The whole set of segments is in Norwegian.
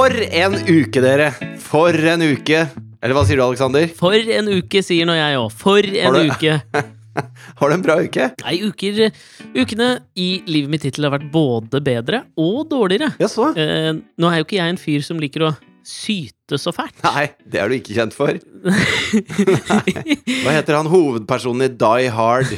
For en uke, dere! For en uke! Eller hva sier du, Aleksander? For en uke, sier nå jeg òg. For en Har uke. Har du en bra uke? Nei, uker, ukene i livet mitt hittil har vært både bedre og dårligere. Ja, så. Eh, nå er jo ikke jeg en fyr som liker å syte så fælt. Nei, det er du ikke kjent for. Hva heter han hovedpersonen i Die Hard?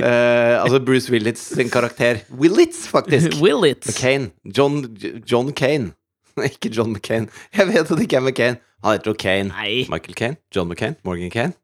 Eh, altså Bruce Willits sin karakter. Willits, faktisk. Willits. Kane. John, John Kane. ikke John McCain. Jeg vet at det ikke er McCain. Han heter jo Kane. Nei. Michael Kane? John McCain? Morgan Kane?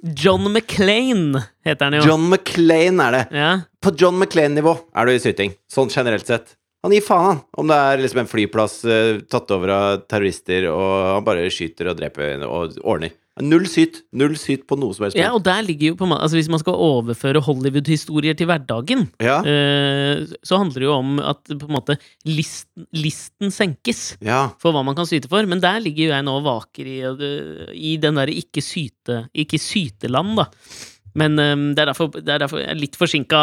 John McClain heter han jo. John McClain er det. Ja. På John McClain-nivå er du i syting. Sånn generelt sett. Han gir faen, han. Om det er liksom en flyplass uh, tatt over av terrorister, og han bare skyter og dreper og ordner. Null syt. Null syt på noe som helst. ja, og der ligger jo på Altså Hvis man skal overføre Hollywood-historier til hverdagen, Ja. eh, så handler det jo om at på en måte listen, listen senkes. ja. for hva man kan syte for. Men der ligger jo jeg nå og vaker i, øh, i den derre ikke syte Ikke syteland, da. Men um, det, er derfor, det er derfor jeg er litt forsinka.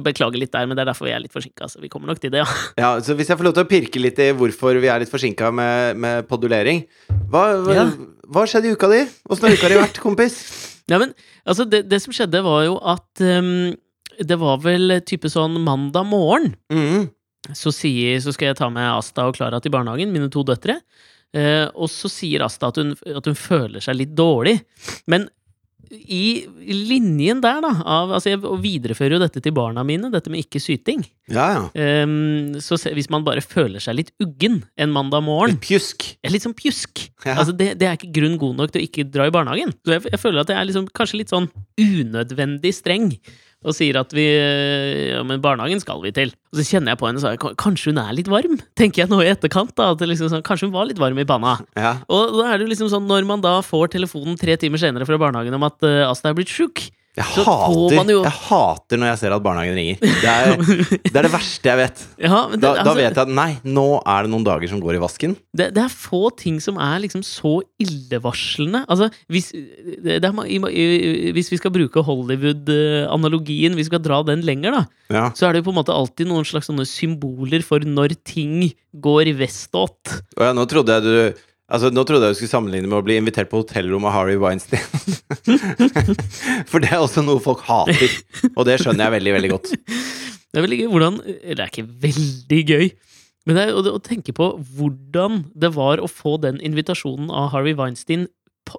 Beklager litt der, men det er derfor vi er litt forsinka. Så vi kommer nok til det, ja. ja. Så hvis jeg får lov til å pirke litt i hvorfor vi er litt forsinka med, med podulering Hva, hva, Ja. hva skjedde i uka di? Åssen har uka di vært, kompis? ja men, altså, det, det som skjedde, var jo at um, det var vel type sånn mandag morgen. Mm. Så, sier, så skal jeg ta med Asta og Klara til barnehagen, mine to døtre. Uh, og så sier Asta at hun, at hun føler seg litt dårlig. Men i linjen der, da, av, altså jeg viderefører jo dette til barna mine, dette med ikke syting. Ja, ja. Um, så se, hvis man bare føler seg litt uggen en mandag morgen, Litt pjusk. litt sånn pjusk Ja. altså det, det er ikke grunn god nok til å ikke dra i barnehagen. Så jeg, jeg føler at jeg er liksom, kanskje litt sånn unødvendig streng. Og sier at vi Ja, men barnehagen skal vi til. Og så kjenner jeg på henne og sier kanskje hun er litt varm? Tenker jeg nå i etterkant. da at liksom sånn, Kanskje hun var litt varm i panna. Ja. Og da er det jo liksom sånn, når man da får telefonen tre timer senere fra barnehagen om at uh, Asta er blitt sjuk Jeg hater, jo- jeg hater når jeg ser at barnehagen ringer. Det er det, er det verste jeg vet. ja, men det, Da, da altså, vet jeg at nei, nå er det noen dager som går i vasken. det, det er få ting som er liksom så illevarslende. Altså, hvis, det er, hvis vi skal bruke Hollywood-analogien, hvis vi skal dra den lenger, da, Ja. så er det jo på en måte alltid noen slags symboler for når ting går veståt. Ja, nå trodde jeg du Altså, nå trodde jeg du skulle sammenligne med å bli invitert på hotellrom av Harry Weinstein. For det er også noe folk hater. Og det skjønner jeg veldig, veldig godt. Det er veldig gøy hvordan det er ikke veldig gøy. Men det er å, tenke på hvordan det var å få den invitasjonen av Harvey Weinstein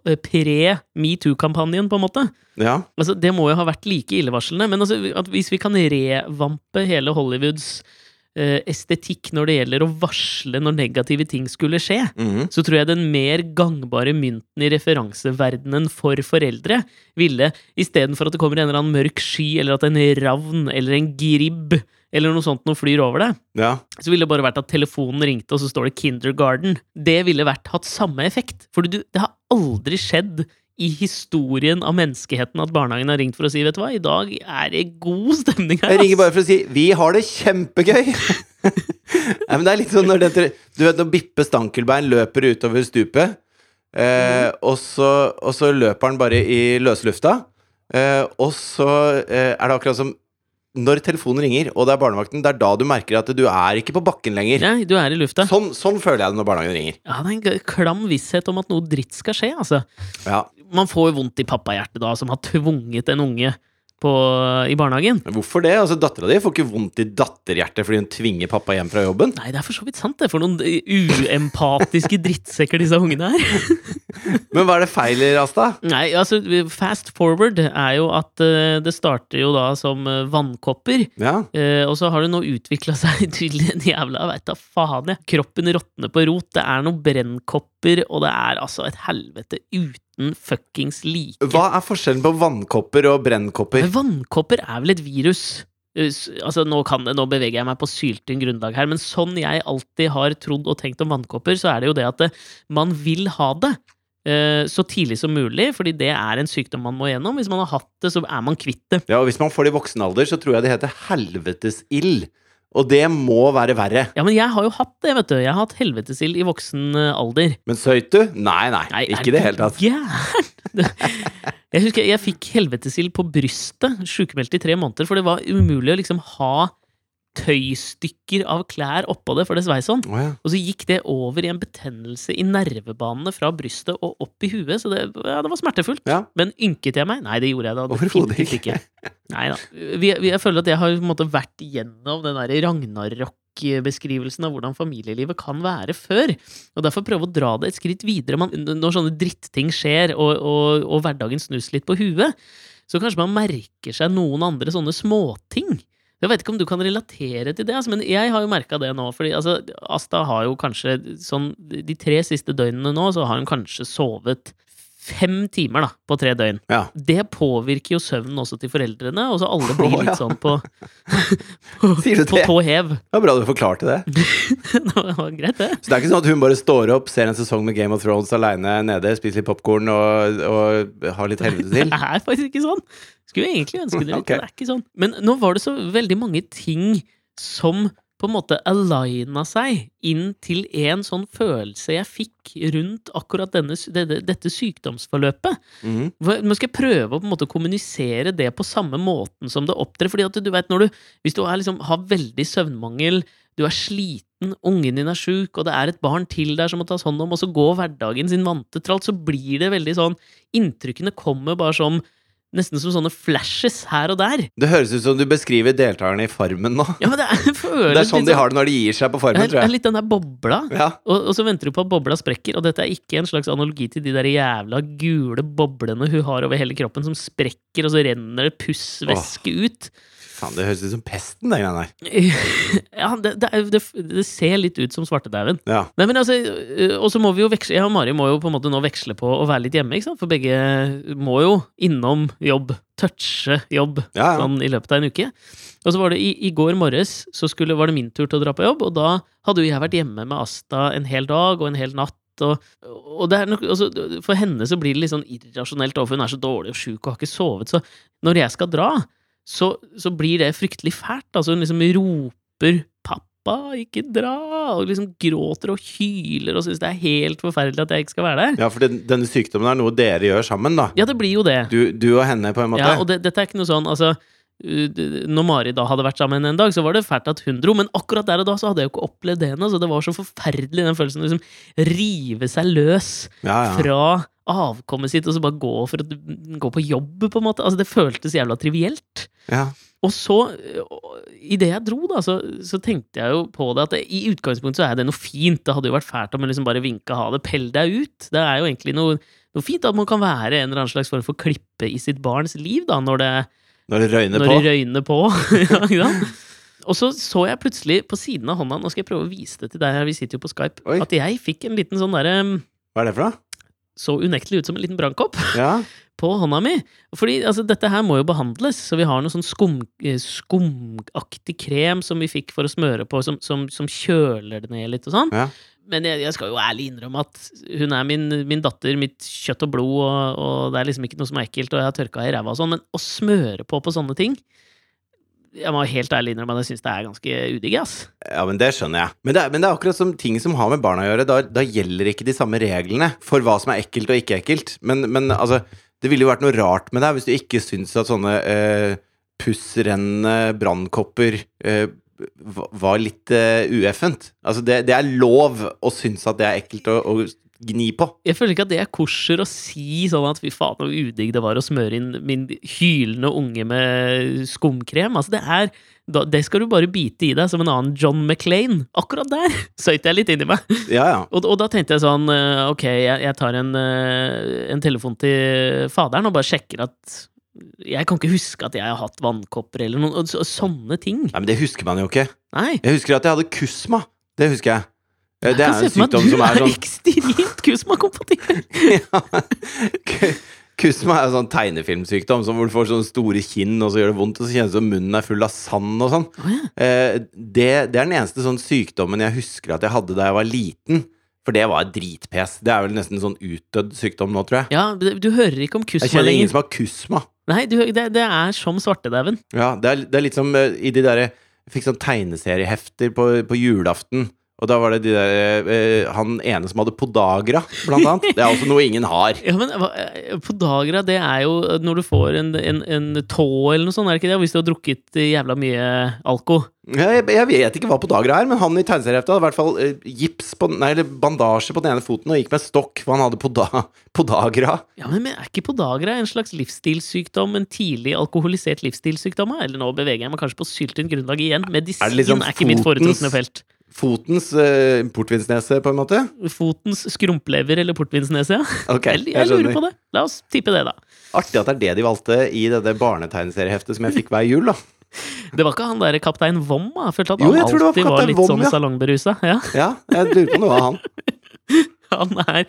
eh, pre-metoo-kampanjen, på en måte. Ja. Altså, det må jo ha vært like illevarslende. Men altså, at hvis vi kan revampe hele Hollywoods estetikk når det gjelder å varsle når negative ting skulle skje, mhm. så tror jeg den mer gangbare mynten i referanseverdenen for foreldre ville, istedenfor at det kommer en eller annen mørk sky, eller at en ravn eller en gribb eller noe sånt noe flyr over deg, ja. så ville det bare vært at telefonen ringte, og så står det 'Kindergarten'. Det ville vært hatt samme effekt. For det har aldri skjedd i historien av menneskeheten at barnehagen har ringt for å si 'Vet du hva, i dag er det god stemning her'. Jeg ringer bare for å si 'vi har det kjempegøy'. Nei, men det er litt sånn når det, Du vet når Bippe Stankelbein løper utover stupet, eh, og, så, og så løper han bare i løslufta, eh, og så eh, er det akkurat som når telefonen ringer, og det er barnevakten, det er da du merker at du er ikke på bakken lenger. Nei, du er i lufta. Sånn, sånn føler jeg det når barnehagen ringer. Ja, det er en klam visshet om at noe dritt skal skje, altså. Ja, Man får jo vondt i pappahjertet da, som har tvunget en unge på, i barnehagen. Hvorfor det? Altså Dattera di får ikke vondt i datterhjertet fordi hun tvinger pappa hjem fra jobben. Nei, det er for så vidt sant, det. For noen uempatiske drittsekker disse ungene er. Men hva er det feil i Rasta? Nei, altså, fast forward er jo at uh, det starter jo da som uh, vannkopper. Ja, Uh, og så har det nå utvikla seg til en jævla veit da faen, jeg. Kroppen råtner på rot. Det er noen brennkopper, og det er altså et helvete uten fuckings like. Hva er forskjellen på vannkopper og brennkopper? Men vannkopper er vel et virus? Eh, Altså, nå, kan det, nå beveger jeg meg på syltynn grunnlag her, men sånn jeg alltid har trodd og tenkt om vannkopper, så er det jo det at det, man vil ha det eh, så tidlig som mulig, fordi det er en sykdom man må gjennom. Hvis man har hatt det, så er man kvitt det. Ja, og Hvis man får det i voksen alder, så tror jeg det heter helvetesild. Og det må være verre. Ja, men jeg har jo hatt det, vet du. Jeg har hatt helvetesild i voksen eh, alder. Men søyt du? Nei, nei, Nei, ikke i det hele tatt. gæren? Jeg husker jeg fikk helvetesild på brystet, sjukmeldt i tre måneder, for det var umulig å liksom ha tøystykker av klær oppå det, for det svei sånn. Oh, ja. Og så gikk det over i en betennelse i nervebanene fra brystet og opp i huet, så det, ja, det var smertefullt. Ja. Men ynket jeg meg? Nei, det gjorde jeg da definitivt ikke. ikke. Nei da. Jeg føler at jeg har måte vært igjennom den der Ragnarok-beskrivelsen av hvordan familielivet kan være før. Og derfor prøve å dra det et skritt videre. Man, når sånne dritting skjer, og, og, og hverdagen snus litt på huet, så kanskje man merker seg noen andre sånne småting. Jeg vet ikke om du kan relatere til det, altså, men jeg har jo merka det nå. fordi altså, Asta har jo kanskje sånn De tre siste døgnene nå, så har hun kanskje sovet fem timer da, på tre døgn. Ja. Det påvirker jo søvnen også til foreldrene, og så alle blir litt sånn på på, tå hev. Det var bra du forklarte det. det var greit, det. Så det er ikke sånn at hun bare står opp, ser en sesong med Game of Thrones aleine nede, spiser litt popkorn og, og har litt helvete til? Det er faktisk ikke sånn. Skulle jeg egentlig ønske det litt, Ok. men det er ikke sånn. Men nå var det så veldig mange ting som på en måte aligna seg inn til en sånn følelse jeg fikk rundt akkurat denne, dette, dette sykdomsforløpet. Mm Nå skal jeg prøve å på en måte kommunisere det på samme måten som det opptrer. fordi at du vet, når du, Hvis du er liksom, har veldig søvnmangel, du er sliten, ungen din er sjuk, og det er et barn til der som må tas hånd om, og så går hverdagen sin vante tralt, så blir det veldig sånn Inntrykkene kommer bare som Nesten som sånne flashes her og der. Det høres ut som du beskriver deltakerne i Farmen nå. Ja, men det, er, Det er sånn de har det når de gir seg på Farmen, det er litt den der bobla. Ja. Og, og så venter du på at bobla sprekker, og dette er ikke en slags analogi til de der jævla gule boblene hun har over hele kroppen, som sprekker, og så renner det pussvæske ut. Faen, det høres ut som pesten, den greia der. Ja, det, det, er- det, det ser litt ut som svartedauden. Ja. Men altså, øh, Og så må vi jo veksle Jeg og Mari må jo på en måte nå veksle på å være litt hjemme, ikke sant? For begge må jo innom jobb. Touche jobb Ja, ja. sånn i løpet av en uke. Og så var det i, i går morges så skulle, var det min tur til å dra på jobb, og da hadde jo jeg vært hjemme med Asta en hel dag og en hel natt. Og, og det nok, altså, for henne så blir det litt sånn irrasjonelt, for hun er så dårlig og sjuk og har ikke sovet. Så når jeg skal dra, så, så blir det fryktelig fælt. Altså hun liksom roper 'pappa, ikke dra', og liksom gråter og hyler og syns det er helt forferdelig at jeg ikke skal være der. ja, for den, denne sykdommen er noe dere gjør sammen, da. Ja, det blir jo det. Du, du og henne, på en måte. Ja, og det, dette er ikke noe sånn, altså når Mari da hadde vært sammen en dag, så var det fælt at hun dro, men akkurat der og da så hadde jeg jo ikke opplevd det ennå, så det var så forferdelig den følelsen å liksom rive seg løs ja, ja. fra avkommet sitt og så bare gå for å gå på jobb, på en måte. Altså, det føltes jævla trivielt. Ja. Og så, idet jeg dro, da, så, så tenkte jeg jo på det at det, i utgangspunktet så er det noe fint. Det hadde jo vært fælt om hun liksom bare vinka ha det, pell deg ut. Det er jo egentlig noe, noe fint at man kan være en eller annen slags form for klippe i sitt barns liv, da, når det, Når det røyner når på. det røyner på. ja. Og så så jeg plutselig på siden av hånda, nå skal jeg prøve å vise det til deg her, vi sitter jo på Skype, Oi. at jeg fikk en liten sånn derre Hva er det for noe? Så unektelig ut som en liten brannkopp Ja. på hånda mi. Fordi altså, dette her må jo behandles, så vi har noe sånn skum, eh, skumaktig krem som vi fikk for å smøre på, som, som, som kjøler det ned litt og sånn. Ja. Men jeg, jeg skal jo ærlig innrømme at hun er min, min datter, mitt kjøtt og blod, og, og det er liksom ikke noe som er ekkelt, og jeg har tørka i ræva og sånn, men å smøre på på sånne ting Jeg må helt ærlig innrømme at jeg syns det er ganske udigg, ass. Ja, men det skjønner jeg. Men det, er, men det er akkurat som ting som har med barna å gjøre. Da, da gjelder ikke de samme reglene for hva som er ekkelt og ikke ekkelt. Men, men altså, det ville jo vært noe rart med deg hvis du ikke syntes at sånne eh, pussrennende brannkopper eh, var litt eh, ueffent. Altså, det, det er lov å synes at det er ekkelt å, å gni på. Jeg føler ikke at det er kosher å si sånn at fy faen så udigg det var å smøre inn min hylende unge med skumkrem. Altså det er Det skal du bare bite i deg som en annen John McClain. Akkurat der søyt jeg litt inn i meg. Ja, ja. Og, og da tenkte jeg sånn eh, Ok, jeg, jeg tar en, eh, en telefon til faderen og bare sjekker at Jeg kan ikke huske at jeg har hatt vannkopper eller noen så, sånne ting. Nei, men det husker man jo ikke. Nei. Jeg husker at jeg hadde kusma. Det husker jeg. Eh, Det er en sykdom som er Du sånn er ekstremt kusma-kompatibel! ja. Kusma er en sånn tegnefilmsykdom som hvor du får sånne store kinn, og så gjør det vondt, og så kjennes det som munnen er full av sand og sånn. Oh, ja. Eh, det, det er den eneste sånn sykdommen jeg husker at jeg hadde da jeg var liten. For det var dritpes. Det er vel nesten en sånn utdødd sykdom nå, tror jeg. Ja, du, du hører ikke om kusma lenger. Jeg kjenner ingen som har kusma. Nei, du, det, det er som svartedauden. Ja, det er, det er litt som eh, i de derre Jeg fikk sånn tegneseriehefter på, på julaften. Og da var det de der, eh, han ene som hadde podagra, blant annet. Det er også noe ingen har. Ja, men eh, Podagra, det er jo når du får en, en, en tå eller noe sånt, er det ikke det? Hvis du har drukket eh, jævla mye alko. Jeg, jeg vet ikke hva podagra er, men han i tegneserieheftet hadde i hvert fall eh, gips på, nei, eller bandasje på den ene foten og gikk med stokk, for han hadde poda, podagra. Ja, men men er ikke podagra en slags livsstilssykdom? En tidlig alkoholisert livsstilssykdom? Eller nå beveger jeg meg kanskje på syltynt grunnlag igjen. Medisin Er liksom er ikke mitt foretrukne felt. Fotens uh, portvinsnese, på en måte. Fotens skrumplever eller portvinsnese, ja. Okay, Jeg, jeg lurer på det. La oss tippe det, da. Artig at det er det de valgte i dette barnetegneserieheftet som jeg fikk hver jul, da. Det var ikke han derre kaptein Vom? da? Jeg følte at han tror var alltid var, litt Vom, sånn ja. salongberusa. Ja. Ja, jeg lurer på om det var han. Han er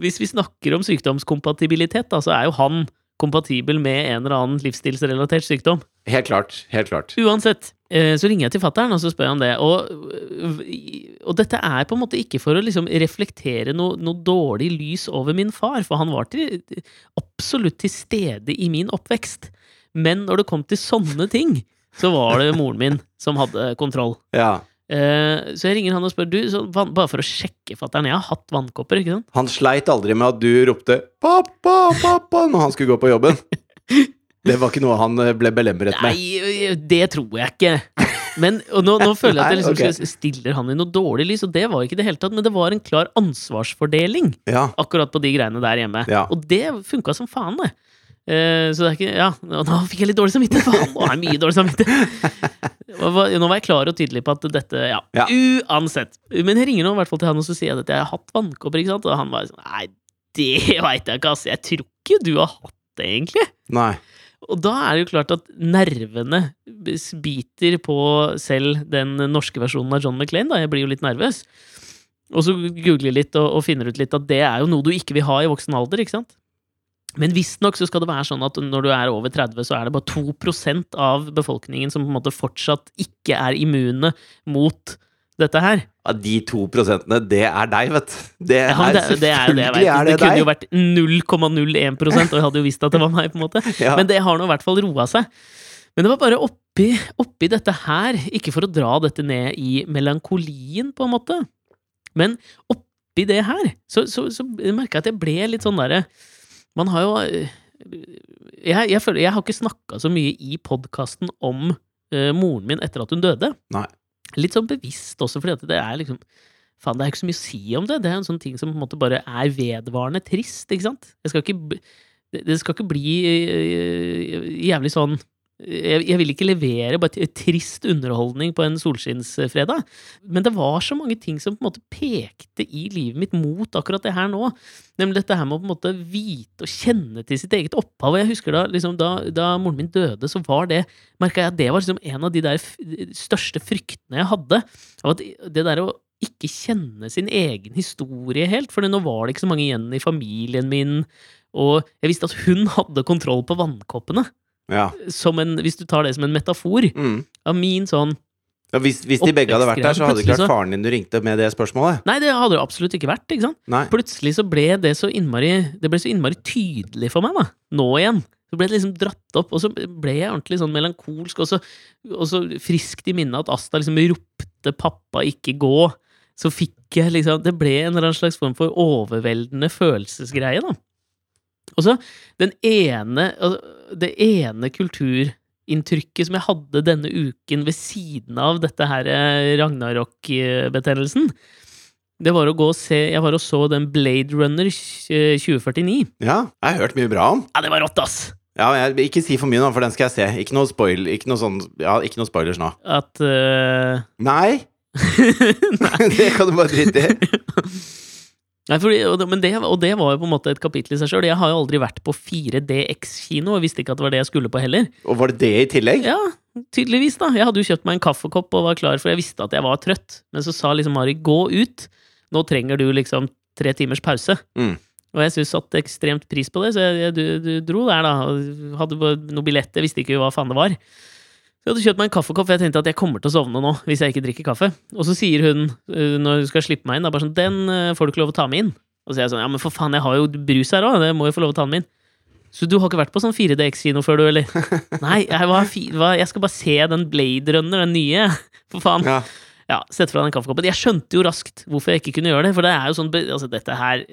Hvis vi snakker om sykdomskompatibilitet, da, så er jo han kompatibel med en eller annen livsstilsrelatert sykdom. Helt klart. Helt klart. Uansett, eh, så ringer jeg til fattern og så spør jeg om det. Og, og dette er på en måte ikke for å liksom reflektere noe, noe dårlig lys over min far, for han var til, absolutt til stede i min oppvekst. Men når det kom til sånne ting, så var det moren min som hadde kontroll. Ja. Eh, så jeg ringer han og spør du, så, bare for å sjekke fatter'n. Jeg har hatt vannkopper, ikke sant? Han sleit aldri med at du ropte 'pappa, pappa' når han skulle gå på jobben. Det var ikke noe han eh, ble belemret med. Nei, det tror jeg ikke. Men, og nå, nå føler jeg at jeg liksom liksom stiller han i noe dårlig lys, og det var ikke det hele tatt, men det var en klar ansvarsfordeling Ja. akkurat på de greiene der hjemme. Ja. Og det funka som faen, det. Eh, så det er ikke Ja, nå fikk jeg litt dårlig samvittighet, Faen, nå har mye dårlig samvittighet. Nå var jeg klar og tydelig på at dette Ja, Ja. uansett. Men jeg ringer nå i hvert fall til han og så sier jeg at jeg har hatt vannkopper, ikke sant, og han var sånn Nei, det veit jeg ikke, ass. Jeg tror ikke du har hatt det, egentlig. Nei. Og da er det jo klart at nervene biter på selv den norske versjonen av John McClain, da. Jeg blir jo litt nervøs. Og så googler jeg litt og, og finner ut litt at det er jo noe du ikke vil ha i voksen alder, ikke sant? Men visstnok så skal det være sånn at når du er over 30, så er det bare 2% av befolkningen som på en måte fortsatt ikke er immune mot dette her. Ja, de to prosentene, det er deg, vet du. Det Ja, det, det er jo det jeg vet. Det, det, kunne jo vært 0,01% og jeg hadde jo visst at det var meg, på en måte. Ja. Men det har nå i hvert fall roa seg. Men det var bare oppi, oppi dette her, ikke for å dra dette ned i melankolien, på en måte, men oppi det her, så, så, så merka jeg at jeg ble litt sånn derre Man har jo øh, jeg, jeg føler Jeg har ikke snakka så mye i podkasten om uh, moren min etter at hun døde. Nei. Litt sånn bevisst også, fordi at det er liksom Faen, det er ikke så mye å si om det. Det er en sånn ting som på en måte bare er vedvarende trist, ikke sant? Skal ikke, det skal ikke bli øh, jævlig sånn jeg, jeg vil ikke levere bare trist underholdning på en solskinnsfredag. Men det var så mange ting som på en måte pekte i livet mitt mot akkurat det her nå. Nemlig dette her med å på en måte vite og kjenne til sitt eget opphav. Jeg husker da, liksom, da, da moren min døde, så var det jeg at det var liksom en av de der største fryktene jeg hadde. At det der å ikke kjenne sin egen historie helt. For nå var det ikke så mange igjen i familien min. Og jeg visste at hun hadde kontroll på vannkoppene. Ja. Som en, hvis du tar det som en metafor Mm. av min sånn Ja, hvis, hvis de begge hadde vært der, så hadde det ikke vært faren din du ringte med det spørsmålet. Nei, det hadde det absolutt ikke vært. ikke. Plutselig så ble det så innmari Det ble så innmari tydelig for meg, da. Nå igjen. Så ble det liksom dratt opp, og så ble jeg ordentlig sånn melankolsk, og så, og så friskt i minnet at Asta liksom ropte 'pappa, ikke gå'. Så fikk jeg liksom Det ble en eller annen slags form for overveldende følelsesgreie, da. Og så den ene Det ene kulturinntrykket som jeg hadde denne uken ved siden av dette her eh, Ragnarok-betennelsen, det var å gå og se Jeg var og så den Blade Runner eh, 2049. Ja, jeg har hørt mye bra om. Ja, det var rått, ass! Ja, jeg, Ikke si for mye nå, for den skal jeg se. Ikke noe spoil, ikke noe sånn, ja, ikke noe spoilers nå. At eh, Nei! det kan du bare drite i. Nei, fordi, og, det, men det, og det var jo på en måte et kapittel i seg sjøl. Jeg har jo aldri vært på 4DX-kino, og visste ikke at det var det jeg skulle på heller. Og var det det i tillegg? Ja, tydeligvis, da. Jeg hadde jo kjøpt meg en kaffekopp og var klar, for jeg visste at jeg var trøtt. Men så sa liksom Mari 'gå ut', nå trenger du liksom tre timers pause. Mm. Og jeg syns satte ekstremt pris på det, så jeg, jeg du, du dro der, da. Hadde noen noe billett, jeg visste ikke hva faen det var. Så jeg hadde kjøpt meg en kaffekopp, for jeg tenkte at jeg kommer til å sovne nå hvis jeg ikke drikker kaffe. Og så sier hun, øh, når hun skal slippe meg inn, da bare sånn 'Den øh, får du ikke lov å ta med inn'. Og så er jeg sånn 'Ja, men for faen, jeg har jo brus her òg, det må jeg få lov å ta med inn'. Så du har ikke vært på sånn 4DX-kino før, du, eller? Nei, jeg, var, jeg skal bare se den Blade Runner, den nye. For faen. Ja. Ja, sette fra den kaffekoppen. Jeg skjønte jo raskt hvorfor jeg ikke kunne gjøre det. For det er jo sånn altså dette her,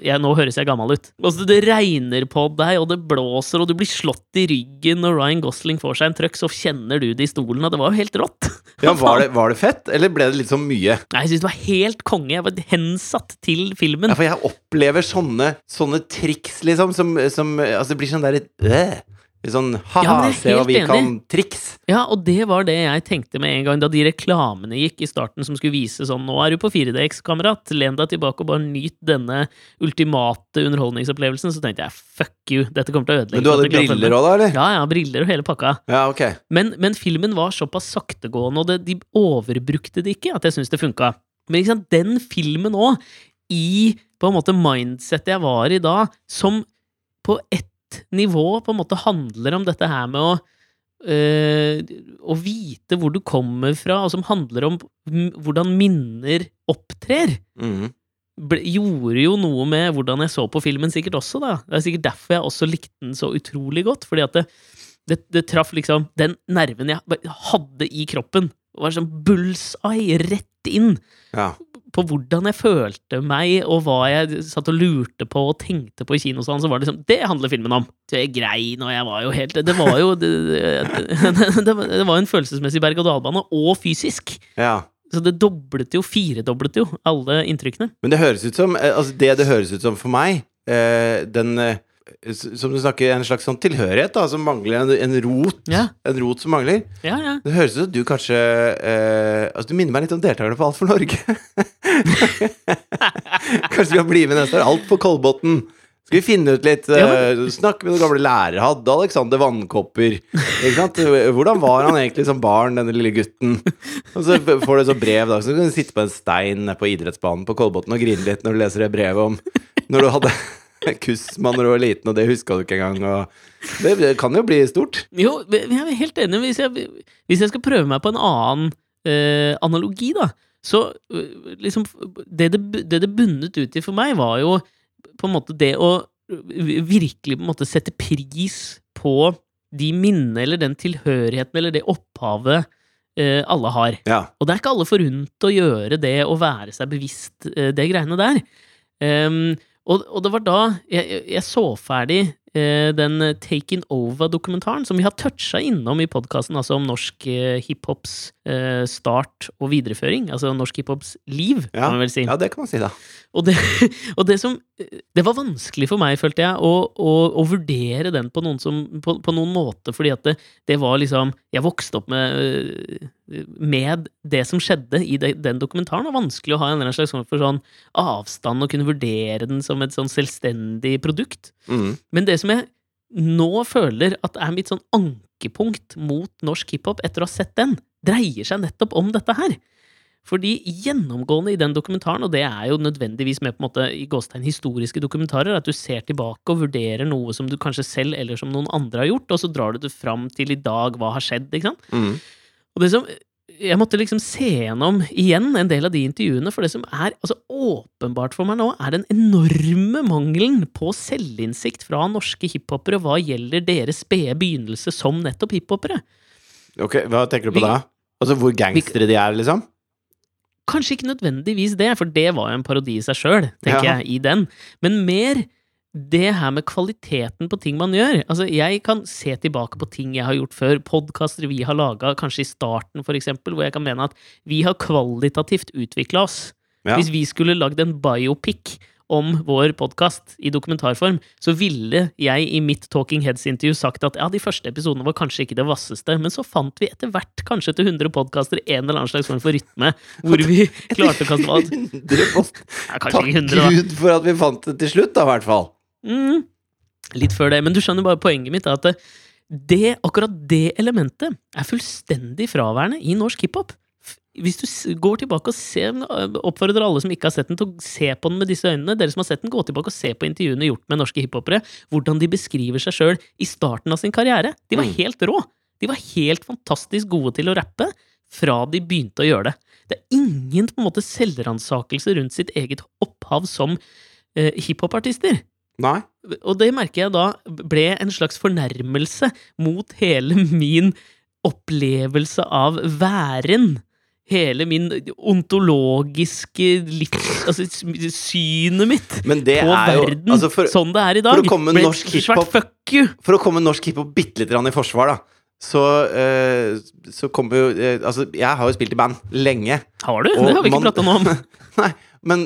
jeg, nå høres jeg gammel ut. Altså, det regner på deg, og det blåser, og du blir slått i ryggen når Ryan Gosling får seg en trøkk, så kjenner du det i stolen, og det var jo helt rått. Ja, var, det, var det fett, eller ble det litt sånn mye? Nei, Jeg syns det var helt konge. Jeg var hensatt til filmen. Ja, for jeg opplever sånne, sånne triks, liksom, som, som Altså, det blir sånn derre øh, Litt sånn ha-ha, ja, se hva vi enig. kan-triks. Ja, og det var det jeg tenkte med en gang da de reklamene gikk i starten som skulle vise sånn Nå er du på 4DX, kamerat. Len deg tilbake og bare nyt denne ultimate underholdningsopplevelsen. Så tenkte jeg fuck you, dette kommer til å ødelegge. Men du hadde briller òg, da, eller? Ja, ja, briller og hele pakka. Ja, ok. Men, men filmen var såpass saktegående, og det, de overbrukte det ikke, at jeg syns det funka. Men sant, den filmen òg, i på en måte mindsettet jeg var i da, som på nivå på en måte handler om dette her med å øh, å vite hvor du kommer fra, og som handler om hvordan minner opptrer mm. ble, gjorde jo noe med hvordan jeg så på filmen sikkert også, da. Det er sikkert derfor jeg også likte den så utrolig godt, fordi at det, det, det traff liksom den nerven jeg hadde i kroppen. Det var sånn bullseye rett inn Ja. på hvordan jeg følte meg, og hva jeg satt og lurte på og tenkte på i kinosalen, så var det liksom Det handler filmen om! Så jeg grein, og jeg var jo helt Det var jo Det, det, det, var- en følelsesmessig berg-og-dal-bane, og fysisk. ja. Så det doblet jo, firedoblet jo, alle inntrykkene. Men det høres ut som eh, Altså, det det høres ut som for meg, eh, den eh, Som du snakker, en slags sånn tilhørighet, da, som mangler en, en rot. Ja, En rot som mangler. ja, ja. Det høres ut som du kanskje eh, Altså, du minner meg litt om deltakerne på Alt for Norge. kanskje vi kan bli med neste år. Alt på Kolbotn. Skal vi finne ut litt eh, Snakke med noen gamle lærere. Hadde Alexander vannkopper? Hvordan var han egentlig som barn, denne lille gutten? Og så får du sånt brev, da. Så kan du sitte på en stein på idrettsbanen på Kolbotn og grine litt når du leser det brevet om når du hadde kussmann når du var liten, og det huska du ikke engang. Og det, det kan jo bli stort. Jo, jeg er helt enig. Hvis jeg, hvis jeg skal prøve meg på en annen eh, analogi, da, så eh, liksom det det, det det bundet ut i for meg, var jo på en måte det å virkelig på en måte sette pris på de minnene eller den tilhørigheten eller det opphavet eh, alle har. Ja. Og det er ikke alle forunt å gjøre det og være seg bevisst eh, det greiene der. Ehm, og, og det var da jeg, jeg- så ferdig eh, den Taken Over-dokumentaren, som vi har toucha innom i podkasten, altså om norsk eh, hiphops eh, start og videreføring. Altså norsk hiphops liv, Ja. kan man vel si. ja, det kan man si, da. Og det, og det som Det var vanskelig for meg, følte jeg, å, å, å vurdere den på noen, som, på, på noen måte, fordi at det, det var liksom Jeg vokste opp med, øh, med det som skjedde i den dokumentaren. Det var vanskelig å ha en slags form for sånn avstand og kunne vurdere den som et sånn selvstendig produkt. Mm. Men det som jeg nå føler at er mitt sånn ankepunkt mot norsk hiphop etter å ha sett den, dreier seg nettopp om dette her. Fordi gjennomgående i den dokumentaren, og det er jo nødvendigvis med på en måte i gåstegn historiske dokumentarer, at du ser tilbake og vurderer noe som du kanskje selv eller som noen andre har gjort, og så drar du det fram til i dag, hva har skjedd, ikke sant? Mm. Og det som Jeg måtte liksom se gjennom igjen en del av de intervjuene, for det som er altså åpenbart for meg nå, er den enorme mangelen på selvinnsikt fra norske hiphopere hva gjelder deres spede begynnelse som nettopp hiphopere. Ok, hva tenker du på Vi- da? Altså hvor gangstere de er, liksom? Kanskje ikke nødvendigvis det, for det var jo en parodi i seg sjøl, tenker Ja. jeg, i den. Men mer det her med kvaliteten på ting man gjør. Altså, jeg kan se tilbake på ting jeg har gjort før, podkaster vi har laga, kanskje i starten, for eksempel, hvor jeg kan mene at vi har kvalitativt utvikla oss. Ja. Hvis vi skulle lagd en biopic om vår podkast i dokumentarform, så ville jeg i mitt Talking Heads-intervju sagt at ja, de første episodene var kanskje ikke det vasseste, men så fant vi etter hvert, kanskje etter 100 podkaster, en eller annen slags form for rytme, hvor vi klarte å kaste alt. 100 post. Ja, kanskje Takk 100, da. Gud for at vi fant det til slutt, da, i hvert fall. Mm. Litt før det. Men du skjønner bare poenget mitt. At det, det, akkurat det elementet er fullstendig fraværende i norsk hiphop. Hvis du går tilbake og ser oppfordrer alle som ikke har sett den, til å se på den med disse øynene. Dere som har sett den, gå tilbake og se på intervjuene gjort med norske hiphopere. Hvordan de beskriver seg sjøl i starten av sin karriere. De var Mm. helt rå. De var helt fantastisk gode til å rappe fra de begynte å gjøre det. Det er ingen på en måte selvransakelse rundt sitt eget opphav som eh, hiphopartister. Nei? Og det merker jeg da ble en slags fornærmelse mot hele min opplevelse av væren. hele min ontologiske. Altså synet mitt det på er jo verden altså for, sånn det er i dag. for å komme ble norsk et svært hiphop- fuck you! for å komme norsk hiphop bitte litt grann i forsvar, da. Så, eh, så kommer jo eh, Altså, jeg har jo spilt i band lenge. Har du? Det har vi ikke prata noe om. Nei, men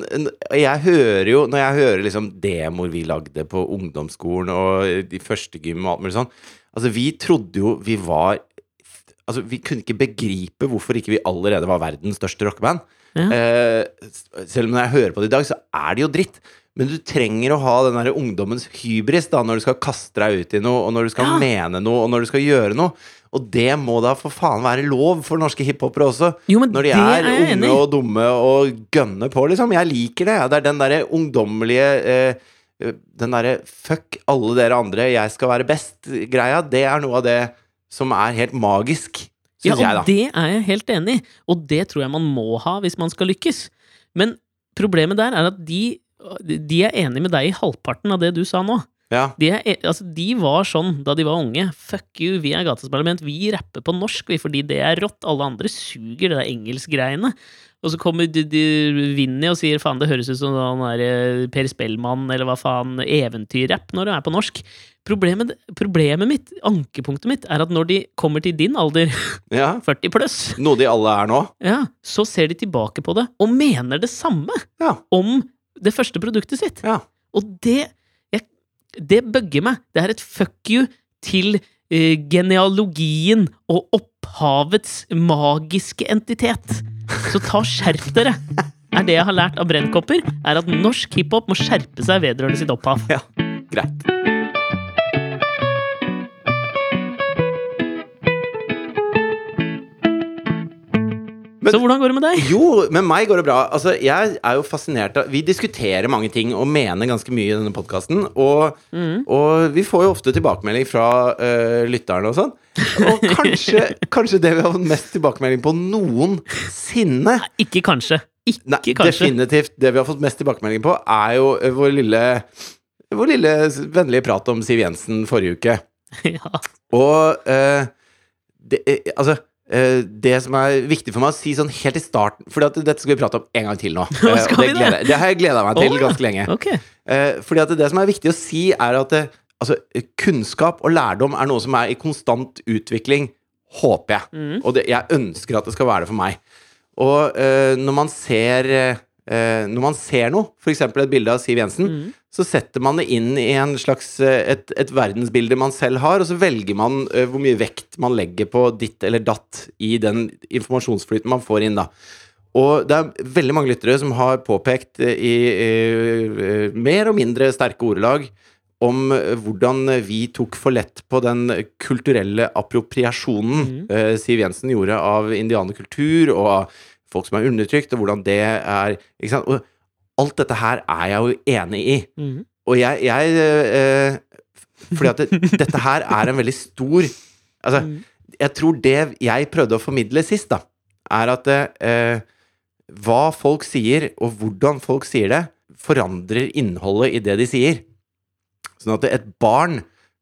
jeg hører jo Når jeg hører liksom demoer vi lagde på ungdomsskolen og de første gym og alt mulig sånn Altså, vi trodde jo vi var Altså, vi kunne ikke begripe hvorfor ikke vi allerede var verdens største rockeband. Ja. Eh, selv om når jeg hører på det i dag, så er det jo dritt. Men du trenger å ha den der ungdommens hybris da, når du skal kaste deg ut i noe, og når du skal Ja. mene noe, og når du skal gjøre noe. Og det må da for faen være lov for norske hiphopere også. Jo, men Når de det er, er jeg unge og dumme og gønner på, liksom. Jeg liker det. Det er den derre ungdommelige eh, Den derre fuck alle dere andre, jeg skal være best-greia. Det er noe av det som er helt magisk, Ja, syns jeg, og da. det er jeg helt enig i, og det tror jeg man må ha hvis man skal lykkes. Men problemet der er at de, de er enig med deg i halvparten av det du sa nå. Ja. De, er, e- altså, de var sånn da de var unge. Fuck you, vi er Gatas Parlament. Vi rapper på norsk, vi, fordi det er rått. Alle andre suger det der engelskgreiene. Og så kommer de, de Vinni og sier faen, det høres ut som han der eh, Per Spellmann eller hva faen, eventyrrapp når det er på norsk. Problemet, problemet mitt, ankepunktet mitt, er at når de kommer til din alder, ja. 40 pluss, Noe de alle er nå. ja, så ser de tilbake på det og mener det samme Ja. om det første produktet sitt. Ja. Og det Det bugger meg. Det er et fuck you til uh, genealogien og opphavets magiske entitet. Så ta skjerp dere! Er det jeg har lært av Brennkopper, er at norsk hiphop må skjerpe seg vedrørende sitt opphav. Ja, greit. Men- Så hvordan går det med deg? Jo, med meg går det bra. Altså, jeg er jo fascinert av Vi diskuterer mange ting og mener ganske mye i denne podkasten. Og, mm. og vi får jo ofte tilbakemelding fra uh, lytterne og sånn. Og kanskje, kanskje det vi har fått mest tilbakemelding på noensinne Nei, Ikke kanskje. Ikke Nei, kanskje. definitivt. Det vi har fått mest tilbakemelding på, er jo eh, vår lille Vår lille vennlige prat om Siv Jensen forrige uke. Ja. Og uh, det, altså det som er viktig for meg å si sånn helt i starten For dette skal vi prate om en gang til nå. Eh, det, gleder, det har jeg gleda meg til oh, ganske lenge. Okay. Eh, fordi at det som er viktig å si, er at eh, altså, kunnskap og lærdom er noe som er i konstant utvikling, håper jeg. Mm. Og det, jeg ønsker at det skal være det for meg. Og uh, når man ser eh, Når man ser noe, f.eks. et bilde av Siv Jensen, mm. så setter man det inn i en slags eh, et, et verdensbilde man selv har, og så velger man eh, hvor mye vekt man legger på ditt eller datt i den informasjonsflyten man får inn, da. Og det er veldig mange lyttere som har påpekt i, i i mer og mindre sterke ordelag om eh, hvordan vi tok for lett på den kulturelle appropriasjonen mm. eh, Siv Jensen gjorde av indianerkultur og av folk som er undertrykt, og hvordan det er ikke sant? Og alt dette her er jeg jo enig i. Mm. Og jeg, jeg eh, Fordi at det, dette her er en veldig stor Altså, mm. jeg tror det jeg prøvde å formidle sist, da, er at eh, hva folk sier, og hvordan folk sier det, forandrer innholdet i det de sier. Sånn at et barn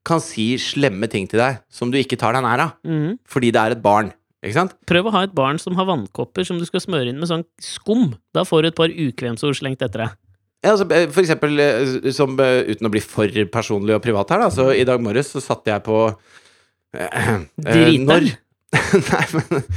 kan si slemme ting til deg som du ikke tar deg nær av, mm. fordi det er et barn. Ikke sant? Prøv å ha et barn som har vannkopper som du skal smøre inn med sånn skum. Da får du et par ukvemsord slengt etter deg. Ja, altså, eh, for eksempel, eh, som, eh, uten å bli for personlig og privat her, da, så i dag morges så satt jeg på eh. Når Nei, men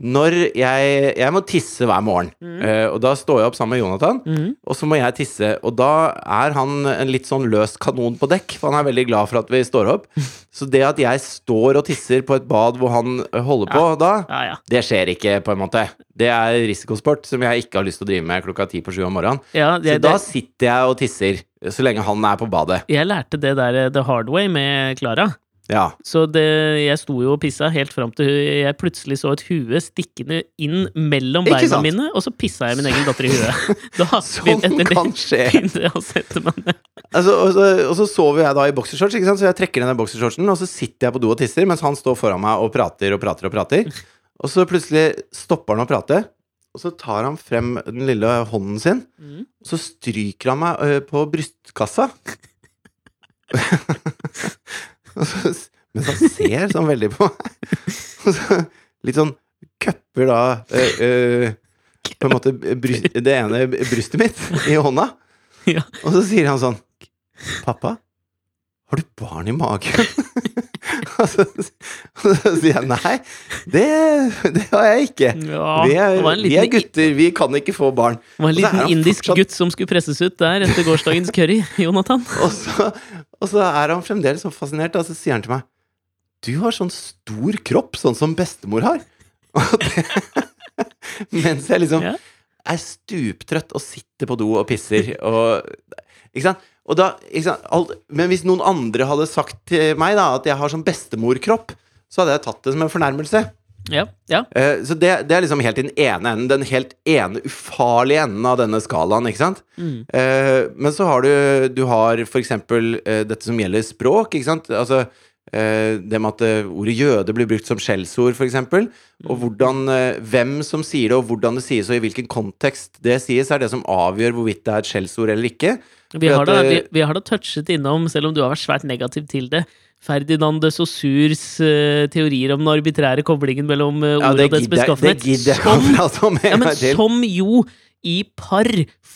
når jeg Jeg må tisse hver morgen, mm. eh, og da står jeg opp sammen med Jonathan, mm. og så må jeg tisse, og da er han en litt sånn løs kanon på dekk, for han er veldig glad for at vi står opp. Så det at jeg står og tisser på et bad hvor han holder på da, Ja, ja. det skjer ikke, på en måte. Det er risikosport som jeg ikke har lyst til å drive med klokka ti på sju om morgenen. ja Så det, da det, sitter jeg og tisser så lenge han er på badet. jeg lærte det der eh, the hard way med Klara. Ja. Så det, jeg sto jo og pissa helt fram til jeg plutselig så et hue stikkende inn mellom Ikke beina sant? mine, og så pissa jeg min egen datter i huet. Da Sånn kan skje. Altså, og, så, og så sover jeg da i boksershorts, ikke sant? så jeg trekker ned den boksershortsen, og så sitter jeg på do og tisser, mens han står foran meg og prater og prater og prater. Og så plutselig stopper han å prate, og så tar han frem den lille hånden sin, Mhm. og så stryker han meg ø, på brystkassa. Mens han ser sånn veldig på meg. Og så, litt sånn cupper da eh, eh, på en måte bryst, det ene brystet mitt i hånda. Og så sier han sånn Pappa, har du barn i magen? og, så, sier jeg nei, det, det har jeg ikke. Ja, Vi er, vi er gutter, vi kan ikke få barn. det var en liten indisk fortsatt- gutt som skulle presses ut der etter gårsdagens curry, Jonathan. Og så, og så er han fremdeles så fascinert, og så sier han til meg Du har sånn stor kropp, sånn som bestemor har. Det, mens jeg liksom Ja. er stuptrøtt og sitter på do og pisser og Ikke sant? Da, sant? Men hvis noen andre hadde sagt til meg da at jeg har sånn bestemorkropp, så hadde jeg tatt det som en fornærmelse. Ja, ja. Uh, så det, det er liksom helt i den ene enden, den helt ene ufarlige enden av denne skalaen, ikke sant? Mm. Uh, men så har du Du har for eksempel eh, dette som gjelder språk, ikke sant? Altså det med at eh, ordet jøde blir brukt som skjellsord, eksempel. Og hvordan eh, Hvem som sier det, og hvordan det sies, og i hvilken kontekst det sies, er det som avgjør hvorvidt det er et skjellsord eller ikke. Vi har, da, vi, eh, vi har da touchet innom, selv om du har vært svært negativ til det, Ferdinand de Saussures uh, teorier om den arbitrære koblingen mellom uh, ordet ja, og dets beskaffenhet. det gidder jeg å prate om en gang til. som jo i par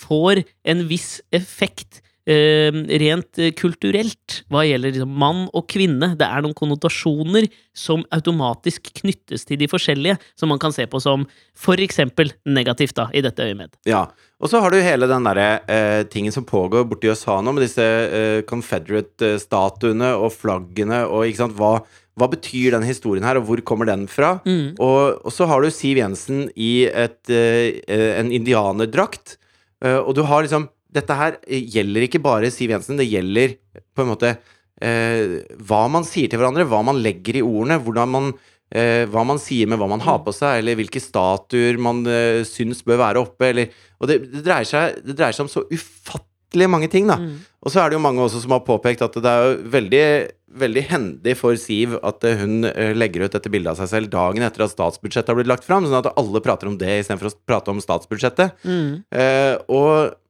får en viss effekt eh, rent eh, kulturelt hva gjelder liksom, mann og kvinne. Det er noen konnotasjoner som automatisk knyttes til de forskjellige, som man kan se på som for eksempel negativt, da, i dette øyemed. Ja. Og så har du hele den derre eh, tingen som pågår borti USA nå, med disse eh, Confederate-statuene og flaggene og ikke sant, hva, hva betyr den historien her, og hvor kommer den fra? Mm. Og, og så har du Siv Jensen i et, eh, eh, en indianerdrakt, eh, og du har liksom Dette her eh, gjelder ikke bare Siv Jensen, det gjelder på en måte eh, hva man sier til hverandre, hva man legger i ordene, man eh, hva man sier med hva man har på seg, eller hvilke statuer man eh, syns bør være oppe, eller Og det, det, dreier seg, det dreier seg om så ufattelig mange ting, da. Mm. Og så er det jo mange også som har påpekt at det er jo veldig, veldig hendig for Siv at eh, hun eh, legger ut dette bildet av seg selv dagen etter at statsbudsjettet har blitt lagt fram, sånn at alle prater om det istedenfor å prate om statsbudsjettet. Mm. Eh, og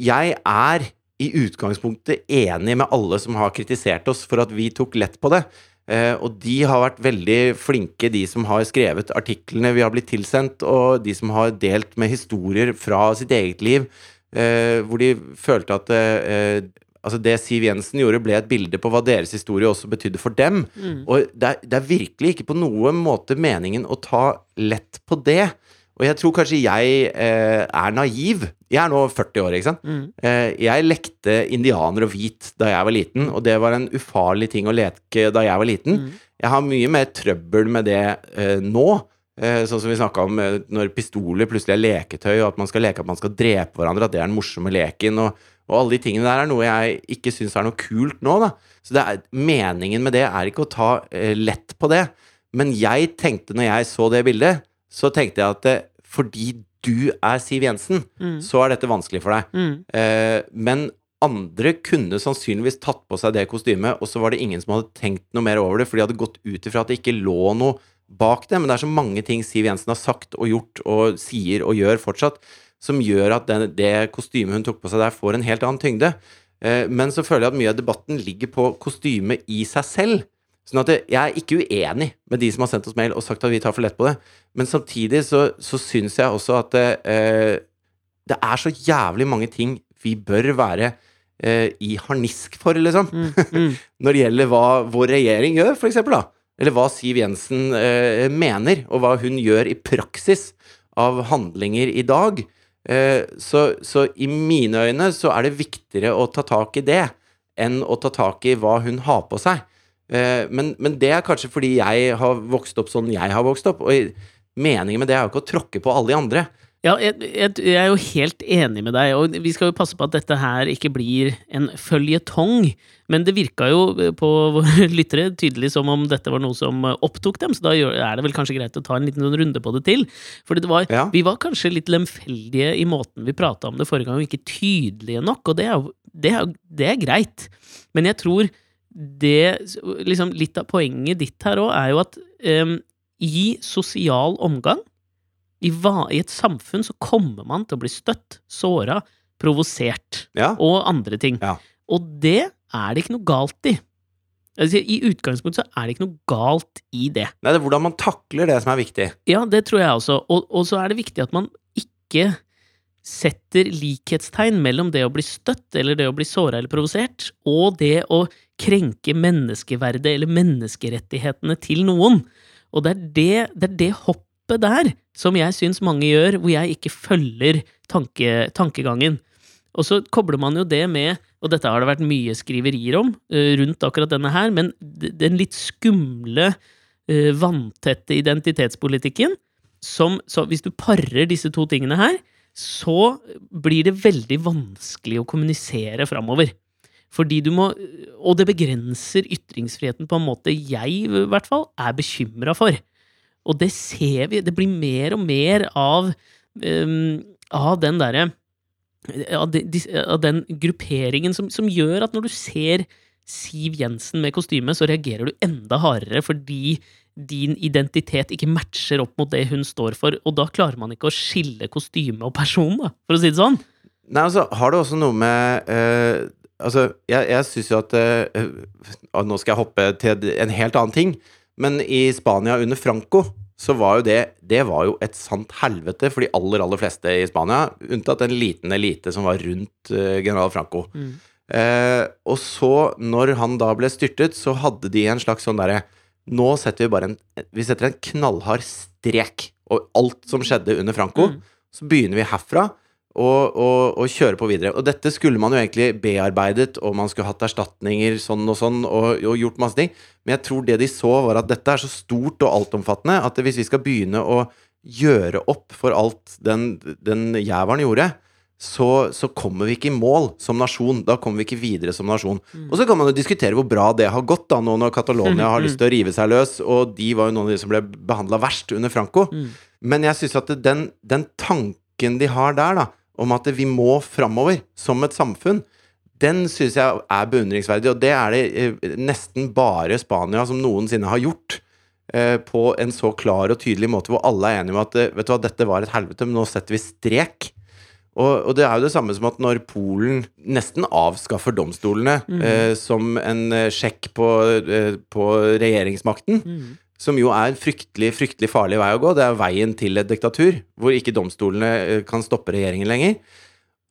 jeg er i utgangspunktet enig med alle som har kritisert oss for at vi tok lett på det. Eh, og de har vært veldig flinke, de som har skrevet artiklene vi har blitt tilsendt, og de som har delt med historier fra sitt eget liv, eh, hvor de følte at eh, altså det Siv Jensen gjorde, ble et bilde på hva deres historie også betydde for dem. Mm. Og det er, det er virkelig ikke på noen måte meningen å ta lett på det. Og jeg tror kanskje jeg eh, er naiv. Jeg er nå 40 år, ikke sant. Mm. Eh, jeg lekte indianer og hvit da jeg var liten, og det var en ufarlig ting å leke da jeg var liten. Mm. Jeg har mye mer trøbbel med det eh, nå. Eh, sånn som vi snakka om eh, når pistoler plutselig er leketøy, og at man skal leke at man skal drepe hverandre, at det er den morsomme leken. Og, og alle de tingene der er noe jeg ikke syns er noe kult nå, da. Så det er, meningen med det er ikke å ta eh, lett på det. Men jeg tenkte når jeg så det bildet, så tenkte jeg at eh, fordi du er Siv Jensen, Mm. så er dette vanskelig for deg. Mm. Eh, men andre kunne sannsynligvis tatt på seg det kostymet, og så var det ingen som hadde tenkt noe mer over det, for de hadde gått ut ifra at det ikke lå noe bak det. Men det er så mange ting Siv Jensen har sagt og gjort og sier og gjør fortsatt, som gjør at den, det kostymet hun tok på seg der, får en helt annen tyngde. Eh, men så føler jeg at mye av debatten ligger på kostymet i seg selv. Sånn at jeg er ikke uenig med de som har sendt oss mail og sagt at vi tar for lett på det. Men samtidig så, så syns jeg også at det, eh, det er så jævlig mange ting vi bør være eh, i harnisk for, liksom. Mm. Mm. Når det gjelder hva vår regjering gjør, for eksempel, da. Eller hva Siv Jensen eh, mener, og hva hun gjør i praksis av handlinger i dag. Eh, så, så i mine øyne så er det viktigere å ta tak i det enn å ta tak i hva hun har på seg. Eh, men, men det er kanskje fordi jeg har vokst opp sånn jeg har vokst opp. Og meningen med det er jo ikke å tråkke på alle de andre. Ja, jeg, jeg, jeg er jo helt enig med deg, og vi skal jo passe på at dette her ikke blir en føljetong. Men det virka jo på våre lyttere tydelig som om dette var noe som opptok dem, så da er det vel kanskje greit å ta en liten sånn runde på det til. For Ja. vi var kanskje litt lemfeldige i måten vi prata om det forrige gang, og ikke tydelige nok, og det er, det er, det er greit. Men jeg tror det liksom Litt av poenget ditt her òg er jo at um, i sosial omgang i, va I et samfunn så kommer man til å bli støtt, såra, provosert Ja. og andre ting. Ja. Og det er det ikke noe galt i. Altså, I utgangspunktet så er det ikke noe galt i det. Nei, det er hvordan man takler det som er viktig. Ja, det tror jeg også. Og, og så er det viktig at man ikke setter likhetstegn mellom det å bli støtt eller det å bli såra eller provosert, og det å krenke menneskeverdet eller menneskerettighetene til noen. Og det er det, det, er det hoppet der som jeg syns mange gjør, hvor jeg ikke følger tanke, tankegangen. Og så kobler man jo det med, og dette har det vært mye skriverier om uh, rundt akkurat denne her, men den litt skumle, uh, vanntette identitetspolitikken som hvis du parer disse to tingene her, så blir det veldig vanskelig å kommunisere framover. Fordi du må Og det begrenser ytringsfriheten på en måte jeg, i hvert fall, er bekymra for. Og det ser vi. Det blir mer og mer av, um, av den derre av, de, av, den grupperingen som, som, gjør at når du ser Siv Jensen med kostyme, så reagerer du enda hardere fordi din identitet ikke matcher opp mot det hun står for, og da klarer man ikke å skille kostyme og person, da, for å si det sånn. Nei, altså, har det også noe med uh, Altså, jeg, jeg syns jo at øh, Nå skal jeg hoppe til en helt annen ting, men i Spania under Franco så var jo det Det var jo et sant helvete for de aller, aller fleste i Spania, unntatt en liten elite som var rundt uh, general Franco. Mm. og så, når han da ble styrtet, så hadde de en slags sånn derre nå setter vi bare en Vi setter en knallhard strek over alt som skjedde under Franco. Mm. Så begynner vi herfra og, og, og kjøre på videre. Og dette skulle man jo egentlig bearbeidet, og man skulle hatt erstatninger sånn og sånn, og, og gjort masse ting. Men jeg tror det de så, var at dette er så stort og altomfattende at hvis vi skal begynne å gjøre opp for alt den, den jævelen gjorde, så, så, kommer vi ikke i mål som nasjon. Da kommer vi ikke videre som nasjon. Mm. Og så kan man jo diskutere hvor bra det har gått, da, nå når Catalonia har lyst til å rive seg løs, og de var jo noen av de som ble behandla verst under Franco. Mm. Men jeg syns at den, den, tanken de har der, da, om at vi må framover som et samfunn, den syns jeg er beundringsverdig, og det er det eh, nesten bare Spania som noensinne har gjort. Eh, på en så klar og tydelig måte, hvor alle er enige om at eh, vet du hva, dette var et helvete, men nå setter vi strek. Og, og, det er jo det samme som at når Polen nesten avskaffer domstolene mm. eh, som en sjekk på, eh, på regjeringsmakten, mm. Som jo er en fryktelig, fryktelig farlig vei å gå, det er veien til et diktatur, hvor ikke domstolene eh, kan stoppe regjeringen lenger.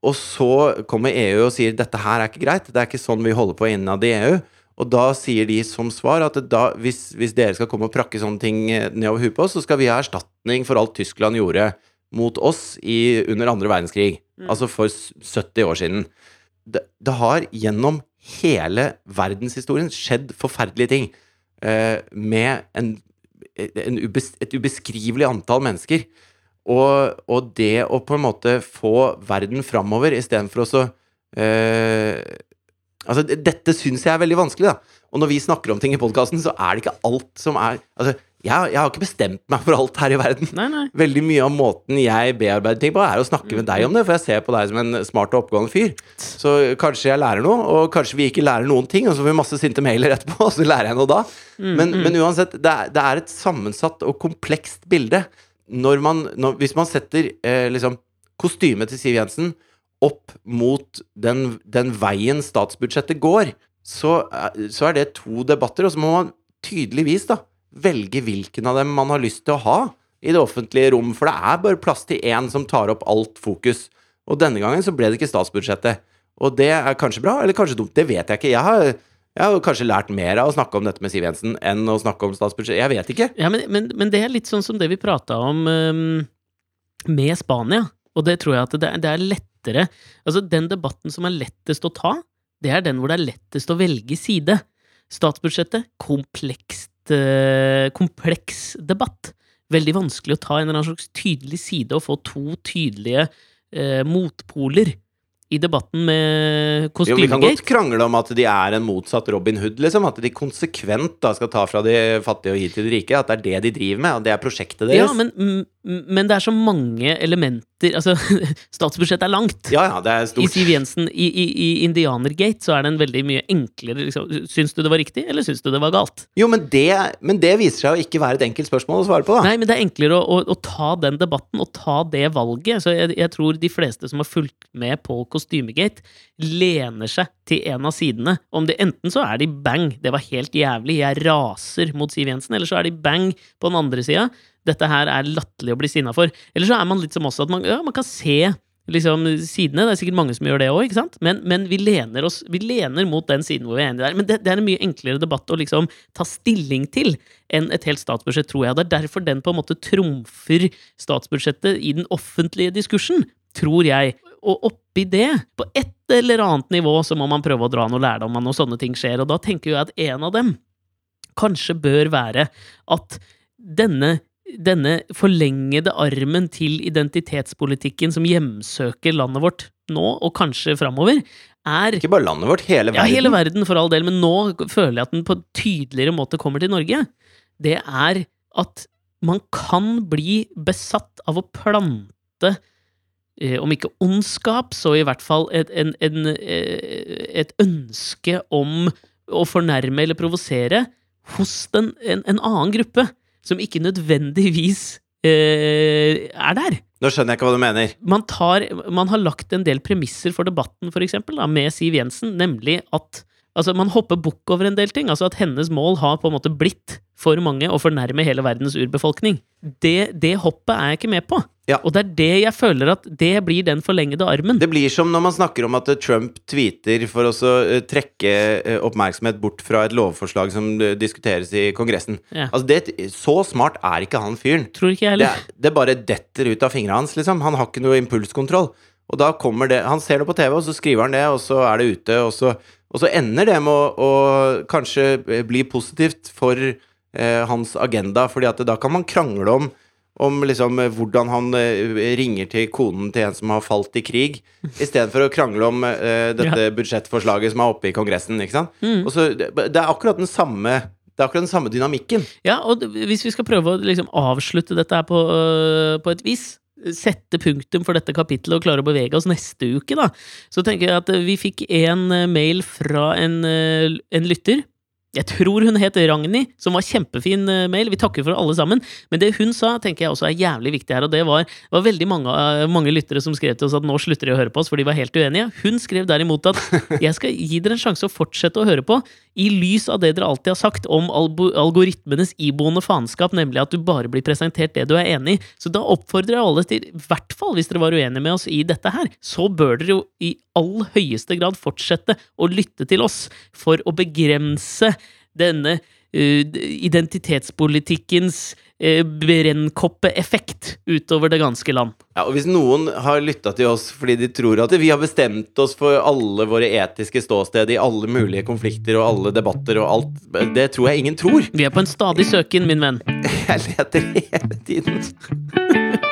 Og så kommer EU og sier dette her er ikke greit, det er ikke sånn vi holder på innad i EU. Og da sier de som svar at da, hvis, hvis, dere skal komme og prakke sånne ting eh, nedover huet på oss, så skal vi ha erstatning for alt Tyskland gjorde mot oss i, under andre verdenskrig, mm. altså for 70 år siden. Det, det, har gjennom hele verdenshistorien skjedd forferdelige ting med en, en ubes, et ubeskrivelig antall mennesker. Og, og, det å på en måte få verden framover istedenfor å så eh, Altså, dette syns jeg er veldig vanskelig, da. Og når vi snakker om ting i podkasten, så er det ikke alt som er Altså, jeg, jeg, har ikke bestemt meg for alt her i verden. Nei, nei. Veldig mye av måten jeg bearbeider ting på, er å snakke med deg om det, for jeg ser på deg som en smart og oppegående fyr. Så kanskje jeg lærer noe, og kanskje vi ikke lærer noen ting, og så får vi masse sinte mailer etterpå, og så lærer jeg noe da. Mm, men, mm. men uansett, det er, det er, et sammensatt og komplekst bilde. Når man, når, hvis man setter eh, liksom kostymet til Siv Jensen opp mot den, den veien statsbudsjettet går, så, så er det to debatter, og så må man tydeligvis, da velge hvilken av dem man har lyst til å ha i det offentlige rom, for det er bare plass til én som tar opp alt fokus. Og denne gangen så ble det ikke statsbudsjettet. Og det er kanskje bra, eller kanskje dumt, det vet jeg ikke. Jeg har, jeg har kanskje lært mer av å snakke om dette med Siv Jensen enn å snakke om statsbudsjettet. Jeg vet ikke. Ja, men, men, men det er litt sånn som det vi prata om um, med Spania. Og det tror jeg at det, det er lettere Altså, den debatten som er lettest å ta, det er den hvor det er lettest å velge side. Statsbudsjettet, komplekst kompleks debatt. Veldig vanskelig å ta en eller annen slags tydelig side og få to tydelige uh, motpoler i debatten med Kostymegate. Vi kan godt krangle om at de er en motsatt Robin Hood, liksom. At de konsekvent da skal ta fra de fattige og gi til de rike. At det er det de driver med. At det er prosjektet deres. Ja, men, Men det er så mange elementer Altså, statsbudsjettet er langt. Ja, ja, det er I. Siv Jensen, i, i, i Indianergate, så er det en veldig mye enklere liksom. Syns du det var riktig, eller syns du det var galt? Jo, men det, men det viser seg å ikke være et enkelt spørsmål å svare på, da. Nei, men det er enklere å, å, å ta den debatten og ta det valget. Så jeg, jeg tror de fleste som har fulgt med på Kostymegate, lener seg til en av sidene. Om det Enten så er de bang, det var helt jævlig, jeg raser mot Siv Jensen, eller så er de bang på den andre sida. Dette her er latterlig å bli sinna for. Eller så er man litt som oss, at man, ja, man kan se liksom sidene. Det er sikkert mange som gjør det òg? Men, men vi, lener oss, vi lener mot den siden hvor vi er enige der. Men det, det er en mye enklere debatt å liksom ta stilling til enn et helt statsbudsjett, tror jeg. Det er derfor den på en måte trumfer statsbudsjettet i den offentlige diskursen, tror jeg. Og oppi det, på et eller annet nivå, så må man prøve å dra noe lærdom av når sånne ting skjer. Og da tenker jeg at en av dem kanskje bør være at denne denne forlengede armen til identitetspolitikken som hjemsøker landet vårt nå, og kanskje framover, er Ikke bare landet vårt, hele verden. ja, hele verden for all del, men nå føler jeg at den på en tydeligere måte kommer til Norge. Det er at man kan bli besatt av å plante eh, om ikke ondskap, så i hvert fall et, en, en, eh, et ønske om å fornærme eller provosere hos den, en, en annen gruppe, som ikke nødvendigvis eh, er der Nå skjønner jeg ikke hva du mener. man, tar, man har lagt en del premisser for debatten, eksempel, med Siv Jensen, nemlig at altså, man hopper bukk over en del ting. Altså at hennes mål har på en måte blitt for mange å fornærme hele verdens urbefolkning. Det, det hoppet er jeg ikke med på. Ja. Og det er det jeg føler at det blir den forlengede armen. Det blir som når man snakker om at eh, Trump tweeter for å eh, trekke eh, oppmerksomhet bort fra et lovforslag som diskuteres i Kongressen. Ja. Altså det, så smart er ikke han fyren. Tror ikke jeg Det, det bare detter ut av fingrene hans, liksom. Han har ikke noe impulskontroll. Og da kommer det Han ser det på TV, og så skriver han det, og så er det ute, og så, og så ender det med å, å kanskje bli positivt for eh, hans agenda, fordi at da kan man krangle om om liksom eh, hvordan han eh, ringer til konen til en som har falt i krig, istedenfor å krangle om eh, dette budsjettforslaget som er oppe i Kongressen. ikke sant? Mm. Og så, det, det er akkurat den samme Det er akkurat den samme dynamikken. Ja, og hvis vi skal prøve å liksom avslutte dette her på, øh, på et vis, sette punktum for dette kapittelet og klare å bevege oss neste uke, da, så tenker jeg at øh, vi fikk en øh, mail fra en, øh, en lytter. Jeg tror hun het Ragnhild, som var kjempefin mail. Vi takker for alle sammen. Men det hun sa, tenker jeg også er jævlig viktig her, og det var, det var veldig mange, mange lyttere som skrev til oss at nå slutter de å høre på oss, for de var helt uenige. Hun skrev derimot at jeg skal gi dere en sjanse å fortsette å høre på, i lys av det dere alltid har sagt om algoritmenes iboende faenskap, nemlig at du bare blir presentert det du er enig i. Så da oppfordrer jeg alle til, i hvert fall hvis dere var uenige med oss i dette her, så bør dere jo i all høyeste grad fortsette å lytte til oss for å begrense denne identitetspolitikkens uh, brennkoppeeffekt utover det ganske land. Ja, og Hvis noen har lytta til oss fordi de tror at vi har bestemt oss for alle våre etiske ståsted i alle mulige konflikter og alle debatter og alt, det tror jeg ingen tror. Vi er på en stadig søken, min venn. Jeg leter hele tiden.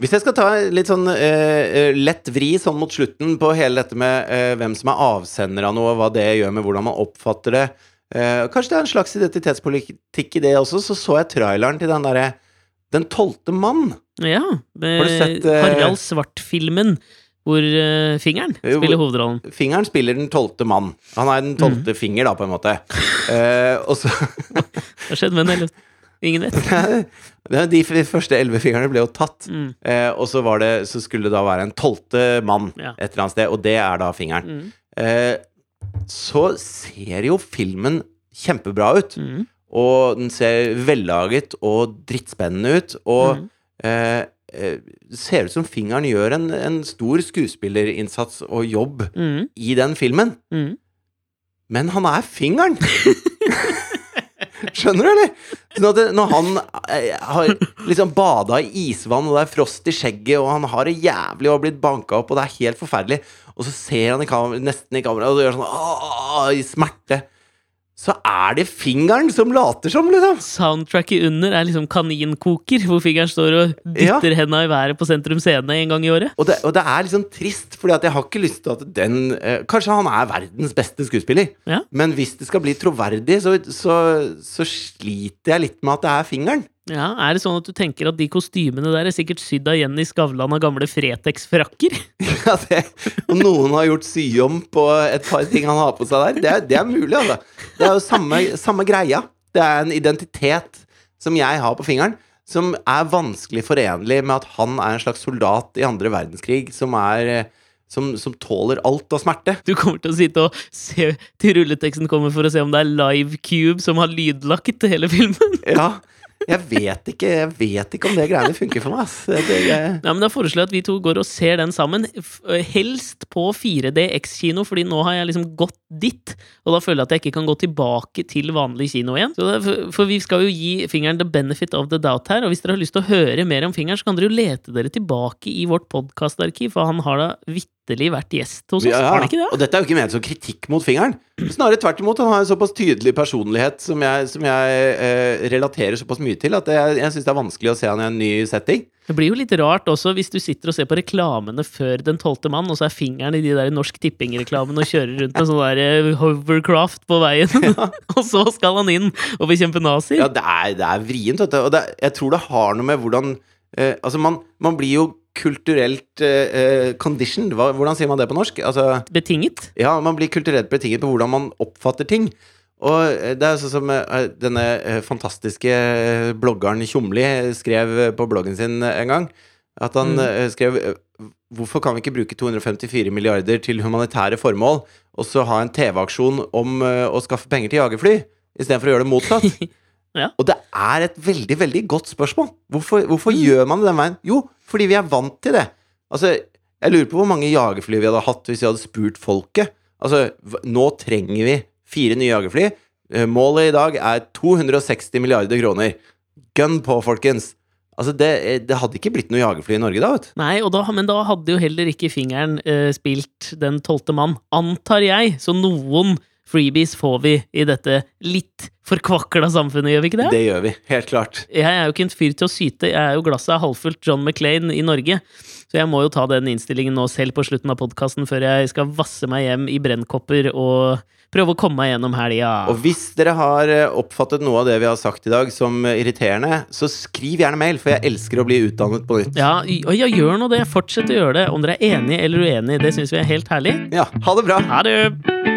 Hvis jeg skal ta litt sånn eh, eh, lett vri sånn mot slutten på hele dette med eh, hvem som er avsender av noe, og hva det gjør med hvordan man oppfatter det eh, Kanskje det er en slags identitetspolitikk i det også, så så jeg traileren til den derre Den tolvte mann. Ja. Har du sett, eh, Harald Svart-filmen hvor eh, fingeren spiller hovedrollen. Fingeren spiller den tolvte mann. Han er den tolvte finger, da, på en måte. Eh, og så Hva skjedde med den? Ingen vet. De første elleve fingrene ble jo tatt. Mm. Eh, og så, var det, så skulle det da være en tolvte mann Ja. et eller annet sted, og det er da fingeren. Mm. Eh, så ser jo filmen kjempebra ut. Mm. Og den ser vellaget og drittspennende ut. Og Mm. eh, eh, ser ut som fingeren gjør en, en stor skuespillerinnsats og jobb Mm. i den filmen. Mm. Men han er fingeren! Skjønner du, eller? Sånn det, når han eh, har liksom bada i isvann, og det er frost i skjegget, og han har det jævlig og har blitt banka opp, og det er helt forferdelig, og så ser han i nesten i kamera, og så gjør sånn Åh, i smerte, så er det fingeren som later som, liksom. Soundtracket under er liksom kaninkoker, hvor fingeren står og dytter henda i været på Sentrum Scene en gang i året. Og det, og det er liksom trist, Fordi at jeg har ikke lyst til at den eh, Kanskje han er verdens beste skuespiller, Ja. men hvis det skal bli troverdig, så, så, så sliter jeg litt med at det er fingeren. Ja, Er det sånn at du tenker at de kostymene der er sikkert sydd av Jenny Skavlan av gamle Fretex-frakker? Ja, det, og noen har gjort sy om på et par ting han har på seg der. Det det er mulig, altså. Det er jo samme, samme greia. Det er en identitet som jeg har på fingeren, som er vanskelig forenlig med at han er en slags soldat i andre verdenskrig som er som, som tåler alt av smerte. Du kommer til å sitte og se til rulleteksten kommer for å se om det er Live Cube som har lydlagt hele filmen. Ja, jeg vet ikke, jeg vet ikke om det greiene funker for meg, ass. Det, jeg... Ja, men Da foreslår jeg at vi to går og ser den sammen. Helst på 4D X-kino, fordi nå har jeg liksom gått dit. Og da føler jeg at jeg ikke kan gå tilbake til vanlig kino igjen. Det, for, vi skal jo gi fingeren the benefit of the doubt her. Og hvis dere har lyst til å høre mer om fingeren, så kan dere jo lete dere tilbake i vårt podkastarkiv, for han har da vitterlig vært gjest hos oss. Ja, ja. Har han ikke det? Og dette er jo ikke ment som kritikk mot fingeren. Snarere tvert imot. Han har en såpass tydelig personlighet som jeg, som jeg eh, relaterer såpass mye til, at jeg, jeg syns det er vanskelig å se han i en ny setting. Det blir jo litt rart også hvis du sitter og ser på reklamene før Den tolvte mann, og så er fingeren i de der Norsk Tipping-reklamene og kjører rundt med sånn der eh, hovercraft på veien, og så skal han inn og bekjempe nazier. Ja, det er, det er vrient, vet du. Og det, jeg tror det har noe med hvordan eh, Altså, man, man blir jo kulturelt uh, conditioned. Hva, hvordan sier man det på norsk? Altså Betinget. Ja, man blir kulturelt betinget på hvordan man oppfatter ting. Og eh, det er sånn som denne fantastiske bloggeren Tjomli skrev på bloggen sin en gang. At han Mm. skrev Hvorfor kan vi ikke bruke 254 milliarder til humanitære formål, og så ha en TV-aksjon om å skaffe penger til jagerfly, istedenfor å gjøre det motsatt? Ja. Og det er et veldig, veldig godt spørsmål. Hvorfor, hvorfor Mm. gjør man det den veien? Jo, fordi vi er vant til det. Altså, jeg lurer på hvor mange jagerfly vi hadde hatt hvis vi hadde spurt folket. Altså, nå trenger vi fire nye jagerfly. Eh, Målet i dag er 260 milliarder kroner. Gun på, folkens! Altså, det, eh, det hadde ikke blitt noe jagerfly i Norge da, vet du. Nei, og da, men da hadde jo heller ikke fingeren eh, spilt den tolvte mann, antar jeg. Så noen freebies får vi i dette litt forkvakla samfunnet, gjør vi ikke det? Det gjør vi, helt klart. Jeg er jo ikke en fyr til å syte, jeg er jo glasset er halvfullt John McClain i Norge. Så jeg må jo ta den innstillingen nå selv på slutten av podkasten før jeg skal vasse meg hjem i brennkopper og prøve å komme meg gjennom helga. Og hvis dere har eh, oppfattet noe av det vi har sagt i dag som eh, irriterende, så skriv gjerne mail, for jeg elsker å bli utdannet på nytt. Ja, ja, gjør nå det. Fortsett å gjøre det. Om dere er enige eller uenige, det syns vi er helt herlig. Ja, ha det bra! Ha det!